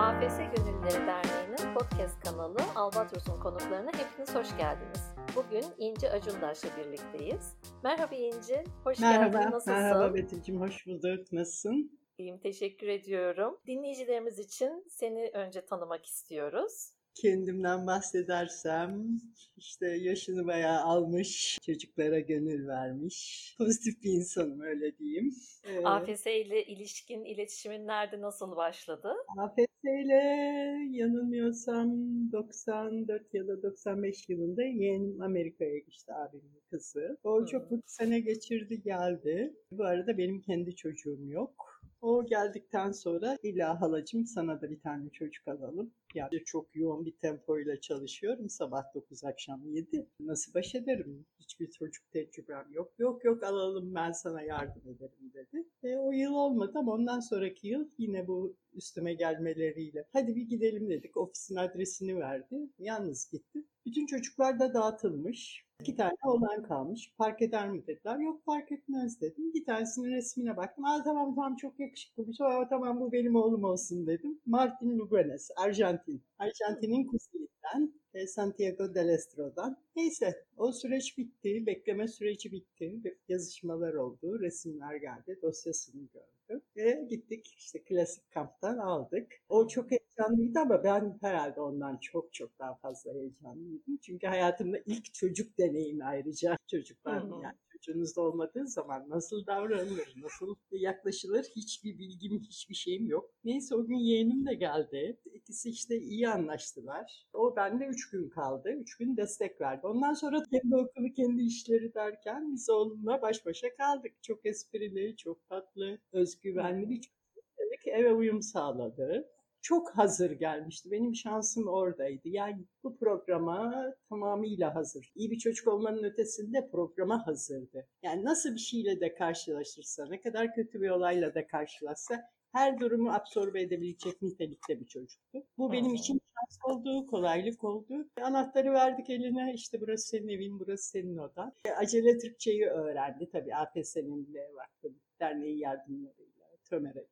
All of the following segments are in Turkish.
AFS Gönüllüleri Derneği'nin podcast kanalı Albatros'un konuklarına hepiniz hoş geldiniz. Bugün İnci Acundaş'la birlikteyiz. Merhaba İnci, hoş merhaba, geldin. Nasılsın? Merhaba Betül'cüm, hoş bulduk. Nasılsın? İyiyim, teşekkür ediyorum. Dinleyicilerimiz için seni önce tanımak istiyoruz. Kendimden bahsedersem işte yaşını bayağı almış, çocuklara gönül vermiş. Pozitif bir insanım öyle diyeyim. Ee, AFS ile ilişkin, iletişimin nerede, nasıl başladı? AFS ile yanılmıyorsam 94 ya da 95 yılında yeğenim Amerika'ya geçti abimin kızı. O çok mutlu sene geçirdi geldi. Bu arada benim kendi çocuğum yok. O geldikten sonra illa halacım sana da bir tane çocuk alalım. Yani çok yoğun bir tempoyla çalışıyorum. Sabah 9 akşam 7. Nasıl baş ederim? Hiçbir çocuk tecrübem yok. Yok yok alalım ben sana yardım ederim dedi. E, o yıl olmadı ama ondan sonraki yıl yine bu üstüme gelmeleriyle hadi bir gidelim dedik. Ofisin adresini verdi. Yalnız gittim. Bütün çocuklar da dağıtılmış. İki tane olan kalmış. Park eder mi dediler. Yok fark etmez dedim. Bir tanesinin resmine baktım. Aa tamam tamam çok yakışıklı bir şey. Aa, tamam bu benim oğlum olsun dedim. Martin Lugones, Arjantin. Arjantin'in kuzeyinden Santiago del Estro'dan. Neyse o süreç bitti. Bekleme süreci bitti. Yazışmalar oldu. Resimler geldi. Dosyasını gördüm. Ve gittik işte klasik kamptan aldık. O çok heyecanlıydı ama ben herhalde ondan çok çok daha fazla heyecanlıydım. Çünkü hayatımda ilk çocuk deneyimi ayrıca çocuklar yani çocuğunuzda olmadığı zaman nasıl davranılır, nasıl yaklaşılır hiçbir bilgim, hiçbir şeyim yok. Neyse o gün yeğenim de geldi. İkisi işte iyi anlaştılar. O bende üç gün kaldı. Üç gün destek verdi. Ondan sonra kendi okulu, kendi işleri derken biz onunla baş başa kaldık. Çok esprili, çok tatlı, özgüvenli bir çocuk. Eve uyum sağladı çok hazır gelmişti. Benim şansım oradaydı. Yani bu programa tamamıyla hazır. İyi bir çocuk olmanın ötesinde programa hazırdı. Yani nasıl bir şeyle de karşılaşırsa, ne kadar kötü bir olayla da karşılaşsa her durumu absorbe edebilecek nitelikte bir çocuktu. Bu benim için şans oldu, kolaylık oldu. Anahtarı verdik eline, işte burası senin evin, burası senin odan. Acele Türkçeyi öğrendi tabii APS'nin Vakfı Derneği yardımlarıyla. Tömer'e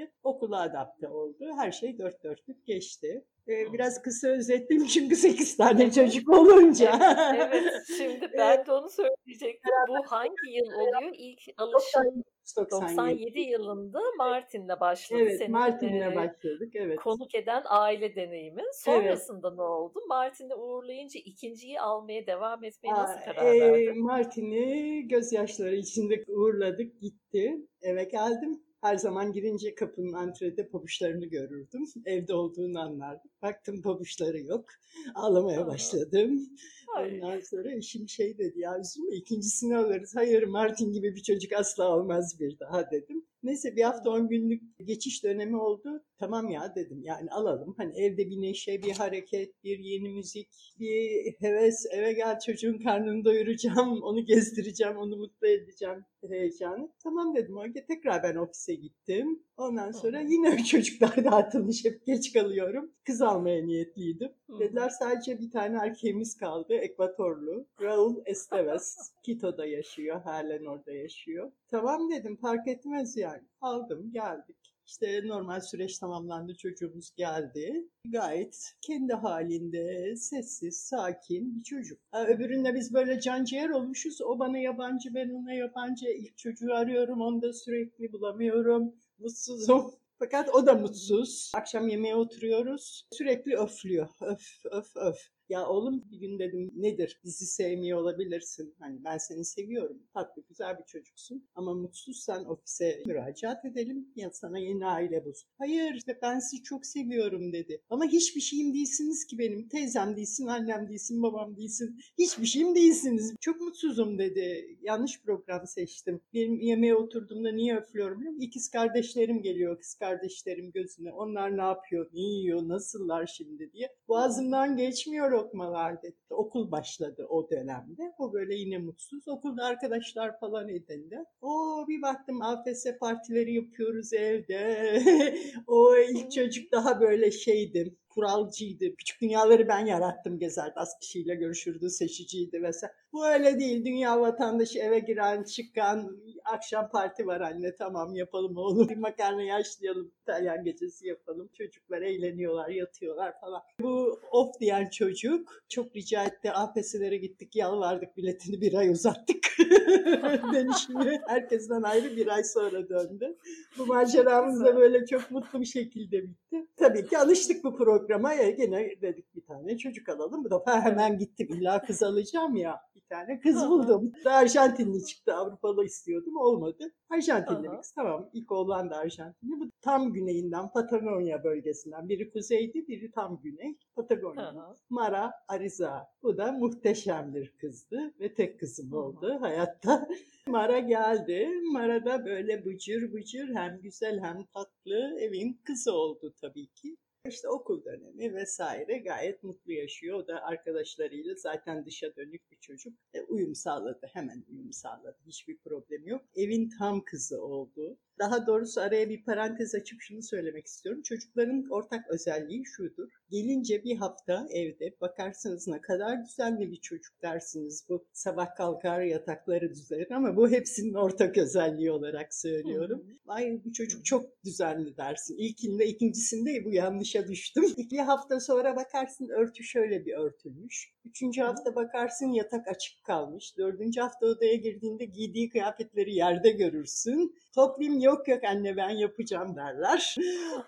geldi. Okula adapte oldu. Her şey dört dörtlük geçti. Ee, biraz kısa özettim çünkü 8 tane çocuk olunca. evet, evet. şimdi ben de onu söyleyecektim. Bu hangi yıl oluyor? İlk alışım 97, 97 yılında Martin'le başladı. Evet, Senin, Martin'le e, başladık. Evet. Konuk eden aile deneyimi. Sonrasında evet. ne oldu? Martin'i uğurlayınca ikinciyi almaya devam etmeye nasıl karar e, verdin? Martin'i gözyaşları içinde uğurladık, gitti. Eve geldim her zaman girince kapının antrede pabuçlarını görürdüm. Evde olduğunu anlardım. Baktım pabuçları yok. Ağlamaya başladım. Ondan sonra eşim şey dedi ya üzülme ikincisini alırız. Hayır Martin gibi bir çocuk asla olmaz bir daha dedim. Neyse bir hafta on günlük geçiş dönemi oldu. Tamam ya dedim yani alalım. Hani evde bir neşe, bir hareket, bir yeni müzik, bir heves. Eve gel çocuğun karnını doyuracağım, onu gezdireceğim, onu mutlu edeceğim heyecanı. Tamam dedim. O tekrar ben ofise gittim. Ondan sonra yine çocuklar dağıtılmış. Hep geç kalıyorum. Kız almaya niyetliydim. Dediler sadece bir tane erkeğimiz kaldı. Ekvatorlu. Raul Esteves. Quito'da yaşıyor. Halen orada yaşıyor. Tamam dedim. Fark etmez yani. Aldım geldik. İşte normal süreç tamamlandı, çocuğumuz geldi. Gayet kendi halinde, sessiz, sakin bir çocuk. Öbüründe biz böyle can ciğer olmuşuz. O bana yabancı, ben ona yabancı. İlk çocuğu arıyorum, onu da sürekli bulamıyorum. Mutsuzum. Fakat o da mutsuz. Akşam yemeğe oturuyoruz. Sürekli öflüyor. Öf, öf, öf. Ya oğlum bir gün dedim nedir bizi sevmiyor olabilirsin. Hani ben seni seviyorum. Tatlı güzel bir çocuksun. Ama mutsuzsan ofise müracaat edelim. Ya sana yeni aile bul. Hayır işte ben sizi çok seviyorum dedi. Ama hiçbir şeyim değilsiniz ki benim. Teyzem değilsin, annem değilsin, babam değilsin. Hiçbir şeyim değilsiniz. Çok mutsuzum dedi. Yanlış program seçtim. Benim yemeğe oturduğumda niye öflüyorum biliyor musun? İkiz kardeşlerim geliyor. Kız kardeşlerim gözüne. Onlar ne yapıyor, ne yiyor, nasıllar şimdi diye. Boğazımdan geçmiyor lokmalar dedi. Okul başladı o dönemde. O böyle yine mutsuz. Okulda arkadaşlar falan edindi. O bir baktım AFS partileri yapıyoruz evde. o ilk çocuk daha böyle şeydi. Kuralcıydı. Küçük dünyaları ben yarattım gezerdi. Az kişiyle görüşürdü, seçiciydi vesaire. Bu öyle değil. Dünya vatandaşı eve giren, çıkan, akşam parti var anne tamam yapalım oğlum. Bir makarna yaşlayalım, İtalyan gecesi yapalım. Çocuklar eğleniyorlar, yatıyorlar falan. Bu of diyen çocuk çok rica etti. APS'lere gittik, yalvardık, biletini bir ay uzattık. Dönüşümü herkesten ayrı bir ay sonra döndü. Bu maceramız da böyle çok mutlu bir şekilde bitti. Tabii ki alıştık bu programa. Ya yine dedik bir tane çocuk alalım. Bu defa hemen gittim. İlla kız alacağım ya. Bir tane kız buldum. Arjantinli çıktı. Avrupalı istiyordum. Olmadı. Arjantinli bir kız. Tamam. İlk oğlan da Arjantinli. Bu tam güneyinden Patagonya bölgesinden. Biri kuzeydi, biri tam güney. Patagonya. Mara Ariza. Bu da muhteşem bir kızdı ve tek kızım oldu hayatta. Mara geldi. Mara da böyle bıcır bıcır hem güzel hem tatlı evin kızı oldu tabii ki. İşte okul dönemi vesaire gayet mutlu yaşıyor. O da arkadaşlarıyla zaten dışa dönük bir çocuk. E, uyum sağladı. Hemen uyum sağladı. Hiçbir problem yok. Evin tam kızı oldu. Daha doğrusu araya bir parantez açıp şunu söylemek istiyorum. Çocukların ortak özelliği şudur. Gelince bir hafta evde bakarsınız ne kadar düzenli bir çocuk dersiniz. Bu sabah kalkar yatakları düzenir ama bu hepsinin ortak özelliği olarak söylüyorum. Ay bu çocuk çok düzenli dersin. İlkinde ikincisinde bu yanlışa düştüm. İki hafta sonra bakarsın örtü şöyle bir örtülmüş. Üçüncü hafta bakarsın yatak açık kalmış. Dördüncü hafta odaya girdiğinde giydiği kıyafetleri yerde görürsün. Toplayayım yok yok anne ben yapacağım derler.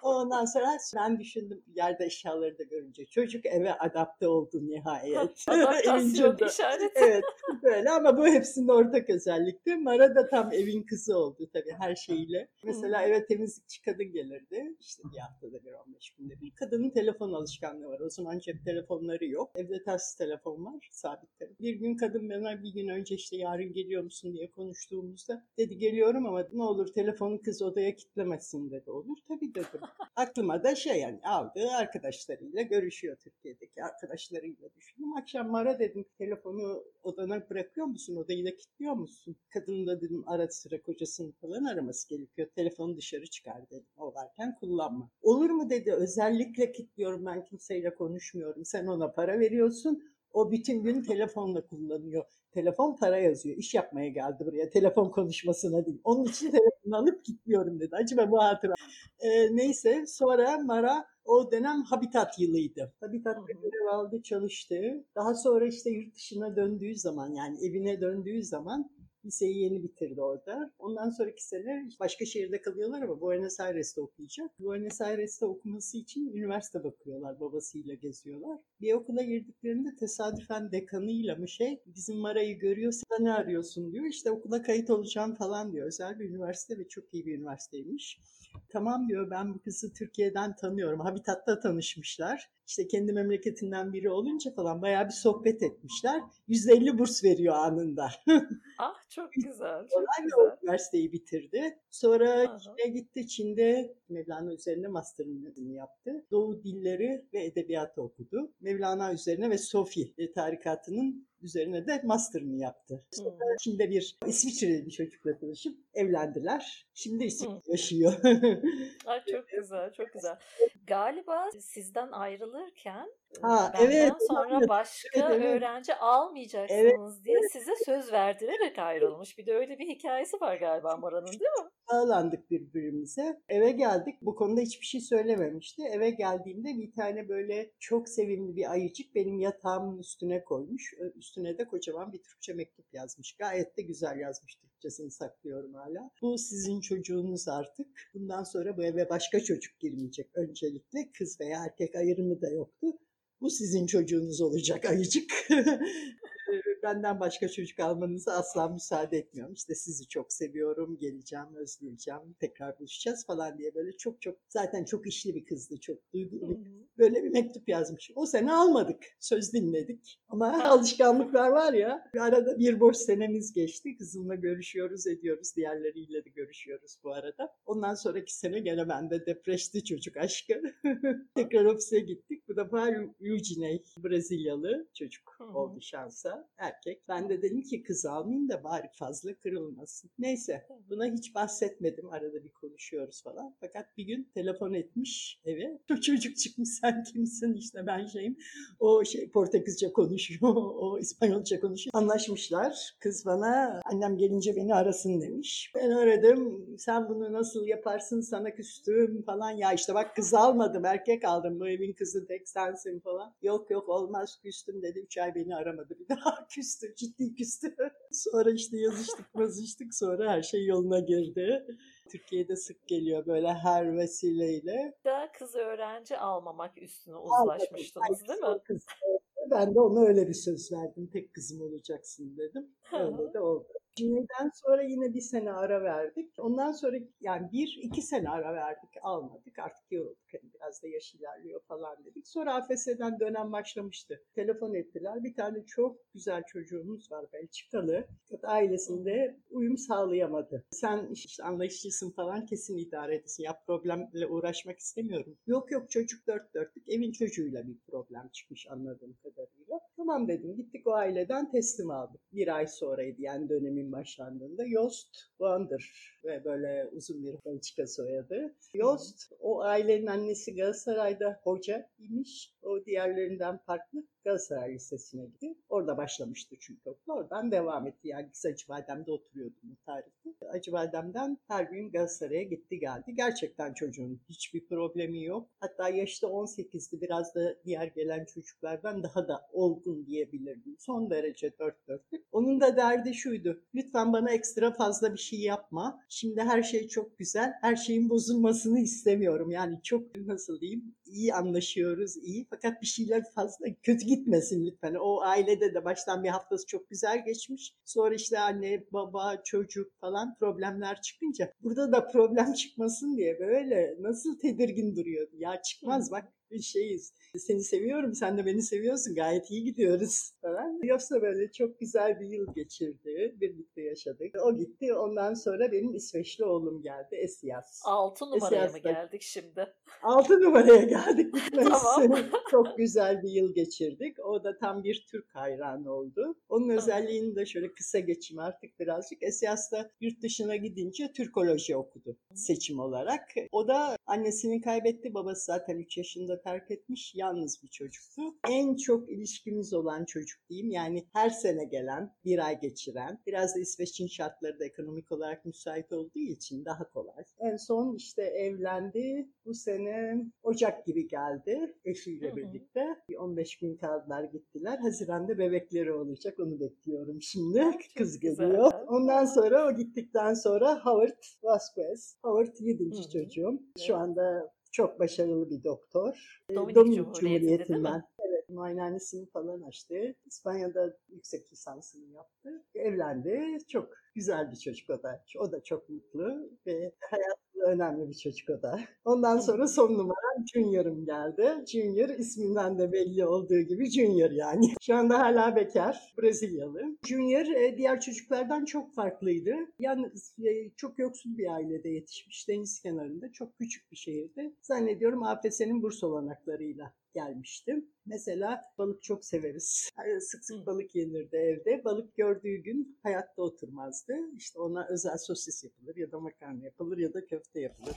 Ondan sonra ben düşündüm yerde eşyaları da görünce. Çocuk eve adapte oldu nihayet. Adaptasyon işareti. evet böyle ama bu hepsinin ortak özellikti. Mara da tam evin kızı oldu tabii her şeyiyle. Mesela eve temizlikçi kadın gelirdi. İşte bir haftada bir 15 günde bir. Kadının telefon alışkanlığı var. O zaman cep telefonları yok. Evde telsiz telefon var. Sabit telefon. Bir gün kadın bana bir gün önce işte yarın geliyor musun diye konuştuğumuzda dedi geliyorum ama ne olur telefonu kız odaya kitlemesin dedi. Olur tabii dedim. Aklıma da şey yani aldığı arkadaşlarıyla görüşüyor Türkiye'deki arkadaşlarıyla düşündüm. Akşam Mara dedim telefonu odana bırakıyor musun? Odayı da kilitliyor musun? Kadın da dedim ara sıra kocasını falan araması gerekiyor. Telefonu dışarı çıkar dedim. O varken kullanma. Olur mu dedi özellikle kilitliyorum ben kimseyle konuşmuyorum. Sen ona para veriyorsun. O bütün gün telefonla kullanıyor. Telefon para yazıyor. İş yapmaya geldi buraya. Telefon konuşmasına değil. Onun için telefonu alıp gitmiyorum dedi. Acaba bu hatıra. Ee, neyse sonra Mara o dönem Habitat yılıydı. Habitat'ta görev aldı, çalıştı. Daha sonra işte yurt dışına döndüğü zaman yani evine döndüğü zaman liseyi yeni bitirdi orada. Ondan sonraki sene başka şehirde kalıyorlar ama Buenos Aires'te okuyacak. Buenos Aires'te okuması için üniversite bakıyorlar, babasıyla geziyorlar. Bir okula girdiklerinde tesadüfen dekanıyla mı şey bizim Mara'yı görüyor, sen ne arıyorsun diyor. İşte okula kayıt olacağım falan diyor. Özel bir üniversite ve çok iyi bir üniversiteymiş. Tamam diyor ben bu kızı Türkiye'den tanıyorum. Habitat'ta tanışmışlar. İşte kendi memleketinden biri olunca falan bayağı bir sohbet etmişler. 150 burs veriyor anında. ah çok güzel. Çok güzel. o üniversiteyi bitirdi. Sonra Çin'e gitti. Çin'de Mevlana üzerine master'ını yaptı. Doğu dilleri ve edebiyatı okudu. Mevlana üzerine ve Sofi tarikatının üzerine de master'ını yaptı. Sonra hmm. Çin'de bir İsviçreli bir çocukla tanışıp evlendiler. Şimdi İsviçre hmm. yaşıyor. Ay çok güzel, çok güzel. Galiba sizden ayrılırken ha, evet, sonra evet, başka evet, öğrenci almayacaksınız evet, diye evet. size söz verdirerek ayrılmış. Bir de öyle bir hikayesi var galiba Mora'nın değil mi? Bağlandık birbirimize. Eve geldik. Bu konuda hiçbir şey söylememişti. Eve geldiğimde bir tane böyle çok sevimli bir ayıcık benim yatağımın üstüne koymuş. Üstüne de kocaman bir Türkçe mektup yazmış. Gayet de güzel yazmış Türkçesini saklıyorum hala. Bu sizin çocuğunuz artık. Bundan sonra bu eve başka çocuk girmeyecek öncelikle. Kız veya erkek ayrımı da yoktu. Bu sizin çocuğunuz olacak ayıcık. benden başka çocuk almanızı asla müsaade etmiyorum. İşte sizi çok seviyorum, geleceğim, özleyeceğim, tekrar buluşacağız falan diye böyle çok çok zaten çok işli bir kızdı, çok duygulu. Böyle bir mektup yazmış. O sene almadık, söz dinledik. Ama alışkanlıklar var ya, arada bir boş senemiz geçti. Kızımla görüşüyoruz, ediyoruz, diğerleriyle de görüşüyoruz bu arada. Ondan sonraki sene gene bende depreşti çocuk aşkı. tekrar ofise gittik. Bu defa Eugene, Brezilyalı çocuk oldu şansa. Her erkek. Ben de dedim ki kız almayayım da bari fazla kırılmasın. Neyse buna hiç bahsetmedim. Arada bir konuşuyoruz falan. Fakat bir gün telefon etmiş eve. O çocuk çıkmış sen kimsin işte ben şeyim. O şey Portekizce konuşuyor. O İspanyolca konuşuyor. Anlaşmışlar. Kız bana annem gelince beni arasın demiş. Ben aradım. Sen bunu nasıl yaparsın sana küstüm falan. Ya işte bak kız almadım erkek aldım. Bu evin kızı tek sensin falan. Yok yok olmaz küstüm dedi. Üç ay beni aramadı bir daha. küstü ciddi küstü. Sonra işte yazıştık yazıştık sonra her şey yoluna girdi. Türkiye'de sık geliyor böyle her vesileyle. Da kız öğrenci almamak üstüne uzlaşmıştınız değil mi? Kız, ben de ona öyle bir söz verdim. Tek kızım olacaksın dedim. Öyle de oldu. Cimri'den sonra yine bir sene ara verdik. Ondan sonra yani bir iki sene ara verdik almadık. Artık yorulduk biraz da yaş ilerliyor falan dedik. Sonra AFS'den dönem başlamıştı. Telefon ettiler. Bir tane çok güzel çocuğumuz var Belçikalı. Fakat ailesinde uyum sağlayamadı. Sen işte anlayışlısın falan kesin idare edesin. Ya problemle uğraşmak istemiyorum. Yok yok çocuk dört dörtlük. Evin çocuğuyla bir problem çıkmış anladığım kadarıyla. Tamam dedim. Gittik o aileden teslim aldık. Bir ay sonraydı yani dönemin başlandığında. Yost Wander ve böyle uzun bir Belçika soyadı. Yost o ailenin annesi Galatasaray'da hoca imiş. O diğerlerinden farklı. Galatasaray Lisesi'ne gitti. Orada başlamıştı çünkü okul. Oradan devam etti. Yani biz Acıbadem'de oturuyordum bu tarihte. Acıbadem'den her gün Galatasaray'a gitti geldi. Gerçekten çocuğun hiçbir problemi yok. Hatta yaşta 18'di. Biraz da diğer gelen çocuklardan daha da olgun diyebilirdim. Son derece dört dörtlük. Onun da derdi şuydu. Lütfen bana ekstra fazla bir şey yapma. Şimdi her şey çok güzel. Her şeyin bozulmasını istemiyorum. Yani çok nasıl diyeyim iyi anlaşıyoruz iyi fakat bir şeyler fazla kötü gitmesin lütfen. O ailede de baştan bir haftası çok güzel geçmiş. Sonra işte anne, baba, çocuk falan problemler çıkınca burada da problem çıkmasın diye böyle nasıl tedirgin duruyordu. Ya çıkmaz bak bir şeyiz. Seni seviyorum, sen de beni seviyorsun. Gayet iyi gidiyoruz falan. Yoksa böyle çok güzel bir yıl geçirdi. Birlikte yaşadık. O gitti. Ondan sonra benim İsveçli oğlum geldi. Esiyas. Altı numaraya mı geldik şimdi? Altı numaraya geldik. tamam. çok güzel bir yıl geçirdik. O da tam bir Türk hayranı oldu. Onun özelliğini de şöyle kısa geçeyim artık birazcık. Esiyas'ta yurt dışına gidince Türkoloji okudu seçim olarak. O da annesini kaybetti. Babası zaten 3 yaşında terk etmiş. Yalnız bir çocuktu. En çok ilişkimiz olan çocuk diyeyim. Yani her sene gelen, bir ay geçiren. Biraz da İsveç'in şartları da ekonomik olarak müsait olduğu için daha kolay. En son işte evlendi. Bu sene Ocak gibi geldi eşiyle birlikte. Bir 15 gün kaldılar gittiler. Haziranda bebekleri olacak. Onu bekliyorum şimdi. Kız geliyor. Ondan sonra o gittikten sonra Howard Vasquez. Howard 7. çocuğum. Şu anda çok başarılı bir doktor. Dominik, Dominik Cumhuriyeti'nden. Evet, muayenehanesini falan açtı. İspanya'da yüksek lisansını yaptı. Evlendi. Çok güzel bir çocuk o da. O da çok mutlu ve hayat önemli bir çocuk o da. Ondan sonra son numaram Junior'ım geldi. Junior isminden de belli olduğu gibi Junior yani. Şu anda hala bekar, Brezilyalı. Junior e, diğer çocuklardan çok farklıydı. Yani e, çok yoksul bir ailede yetişmiş, deniz kenarında, çok küçük bir şehirde. Zannediyorum AFS'nin burs olanaklarıyla gelmiştim. Mesela balık çok severiz. Sık sık balık yenirdi evde. Balık gördüğü gün hayatta oturmazdı. İşte ona özel sosis yapılır ya da makarna yapılır ya da köfte yapılır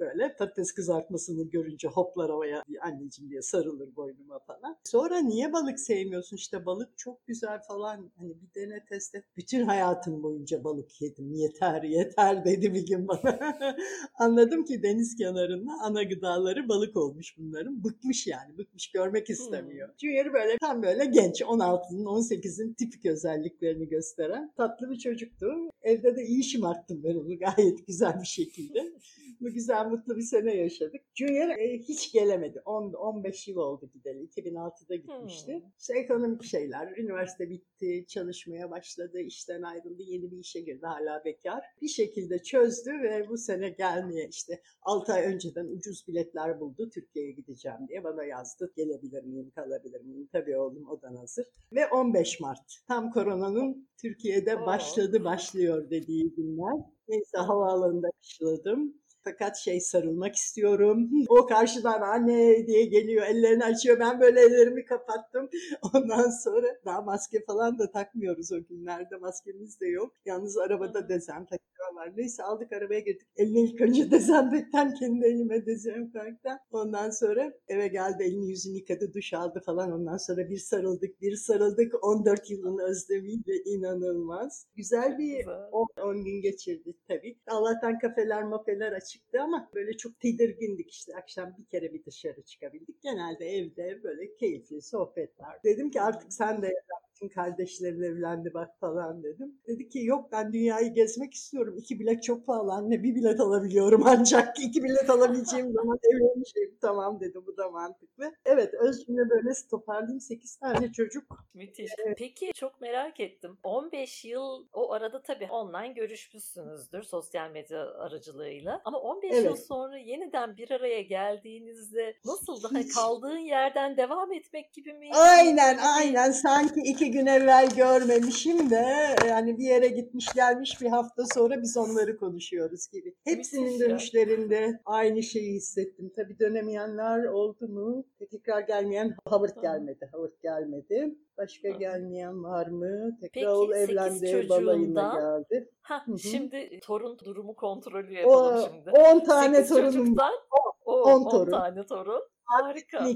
böyle patates kızartmasını görünce hoplar havaya anneciğim diye sarılır boynuma falan. Sonra niye balık sevmiyorsun? İşte balık çok güzel falan. Hani bir dene test et. Bütün hayatım boyunca balık yedim. Yeter yeter dedi bir gün bana. Anladım ki deniz kenarında ana gıdaları balık olmuş bunların. Bıkmış yani. Bıkmış görmek istemiyor. Hmm. Junior böyle tam böyle genç 16'nın 18'in tipik özelliklerini gösteren tatlı bir çocuktu. Evde de iyi şımarttım ben onu gayet güzel bir şekilde. Bu güzel mutlu bir sene yaşadık. Junior e, hiç gelemedi. 10 15 yıl oldu gideli. 2006'da gitmişti. Hmm. İşte ekonomik şeyler. Üniversite bitti, çalışmaya başladı, işten ayrıldı, yeni bir işe girdi. Hala bekar. Bir şekilde çözdü ve bu sene gelmeye işte 6 ay önceden ucuz biletler buldu. Türkiye'ye gideceğim diye bana yazdı. Gelebilir miyim, kalabilir miyim? Tabii oğlum odan hazır. Ve 15 Mart. Tam koronanın Türkiye'de başladı başlıyor dediği günler. Neyse havaalanında kışladım. Fakat şey sarılmak istiyorum. O karşıdan anne diye geliyor. Ellerini açıyor. Ben böyle ellerimi kapattım. Ondan sonra daha maske falan da takmıyoruz o günlerde. Maskemiz de yok. Yalnız arabada dezenfektan var. Neyse aldık arabaya girdik. Eline ilk önce dezenfektan kendi elime dezenfektan. Ondan sonra eve geldi elini yüzünü yıkadı duş aldı falan. Ondan sonra bir sarıldık bir sarıldık. 14 yılın özlemiyle inanılmaz. Güzel bir 10 gün geçirdik tabii. Allah'tan kafeler mafeler açıktı ama böyle çok tedirgindik işte. Akşam bir kere bir dışarı çıkabildik. Genelde evde böyle keyifli sohbetler. Dedim ki artık sen de bütün kardeşlerin evlendi bak falan dedim. Dedi ki yok ben dünyayı gezmek istiyorum. İki bilet çok pahalı anne bir bilet alabiliyorum ancak iki bilet alabileceğim zaman evlenmişim. Tamam dedi bu da mantıklı. Evet öz cümle böyle toparlayayım 8 tane çocuk. Müthiş. Peki çok merak ettim. 15 yıl o arada tabii online görüşmüşsünüzdür sosyal medya aracılığıyla. Ama 15 evet. yıl sonra yeniden bir araya geldiğinizde nasıl daha kaldığın yerden devam etmek gibi mi? Aynen aynen sanki iki gün evvel görmemişim de yani bir yere gitmiş gelmiş bir hafta sonra biz onları konuşuyoruz gibi. Hepsinin dönüşlerinde aynı şeyi hissettim. Tabii dönemeyenler oldu mu? Tekrar gelmeyen Howard gelmedi. Howard gelmedi. Başka gelmeyen var mı? Tekrar Peki, evlendi, balayına geldi. Ha, şimdi torun durumu kontrolü yapalım o, şimdi. 10 tane torunum var. 10 torun. tane torun. Harika.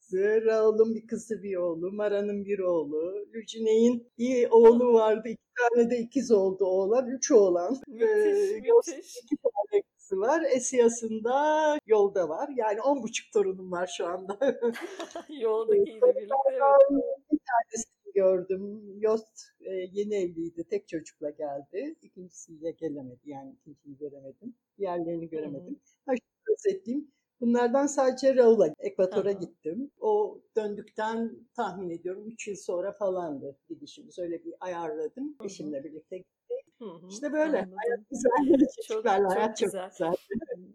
kızı, Raul'un bir kızı bir oğlu, Mara'nın bir oğlu, Lücine'in bir oğlu vardı, iki tane de ikiz oldu oğlan, üç oğlan. Müthiş, ee, müthiş. İki tane kızı var, Esiyas'ında yolda var. Yani on buçuk torunum var şu anda. Yoldakiyle birlikte evet. Bir tanesini gördüm. Yost e, yeni evliydi, tek çocukla geldi. İkincisiyle gelemedi yani ikinciyi göremedim. Diğerlerini göremedim. Ha, şu özetleyeyim Bunlardan sadece Raul'a, Ekvator'a gittim. O döndükten tahmin ediyorum 3 yıl sonra falandı gidişimiz. Öyle bir ayarladım. Hı-hı. Eşimle birlikte gittik. Hı-hı. İşte böyle. Anladım. Hayat güzel. Çok, çok, hayat çok güzel.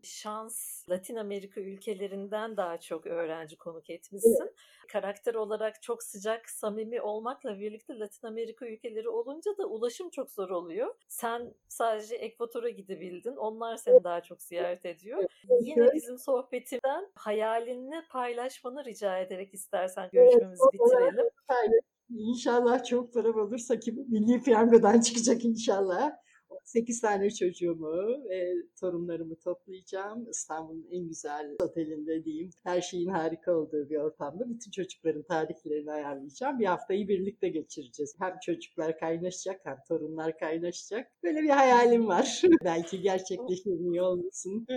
Şans Latin Amerika ülkelerinden daha çok öğrenci konuk etmişsin. Evet karakter olarak çok sıcak, samimi olmakla birlikte Latin Amerika ülkeleri olunca da ulaşım çok zor oluyor. Sen sadece Ekvator'a gidebildin. Onlar seni daha çok ziyaret ediyor. Yine bizim sohbetimden hayalini paylaşmanı rica ederek istersen görüşmemizi bitirelim. İnşallah çok param olursa ki milli piyangodan çıkacak inşallah. 8 tane çocuğumu ve torunlarımı toplayacağım. İstanbul'un en güzel otelinde diyeyim. Her şeyin harika olduğu bir ortamda bütün çocukların tarihlerini ayarlayacağım. Bir haftayı birlikte geçireceğiz. Hem çocuklar kaynaşacak hem torunlar kaynaşacak. Böyle bir hayalim var. Belki gerçekleşir niye olmasın.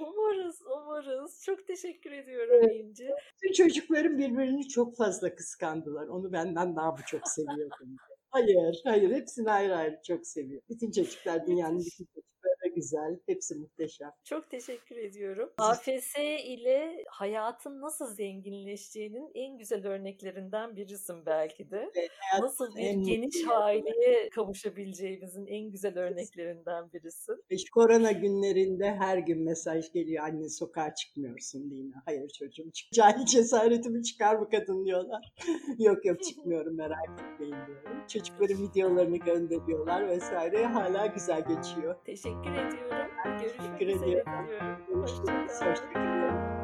umarız, umarız. Çok teşekkür ediyorum evet. İnci. Bütün çocuklarım birbirini çok fazla kıskandılar. Onu benden daha bu çok seviyordum. Hayır, hayır. Hepsini ayrı ayrı çok seviyor. Bütün çocuklar dünyanın bütün çocukları güzel. Hepsi muhteşem. Çok teşekkür ediyorum. AFS ile hayatın nasıl zenginleştiğinin en güzel örneklerinden birisin belki de. Evet, nasıl bir geniş aileye kavuşabileceğimizin en güzel örneklerinden birisin. İşte korona günlerinde her gün mesaj geliyor. Anne sokağa çıkmıyorsun değil mi? Hayır çocuğum çık. Cahil cesaretimi çıkar bu kadın diyorlar. yok yok çıkmıyorum merak etmeyin diyorum. Çocukların videolarını gönderiyorlar vesaire. Hala güzel geçiyor. Teşekkür ediyorum. Görüşmek üzere. Görüşürüz. Hoşçakalın.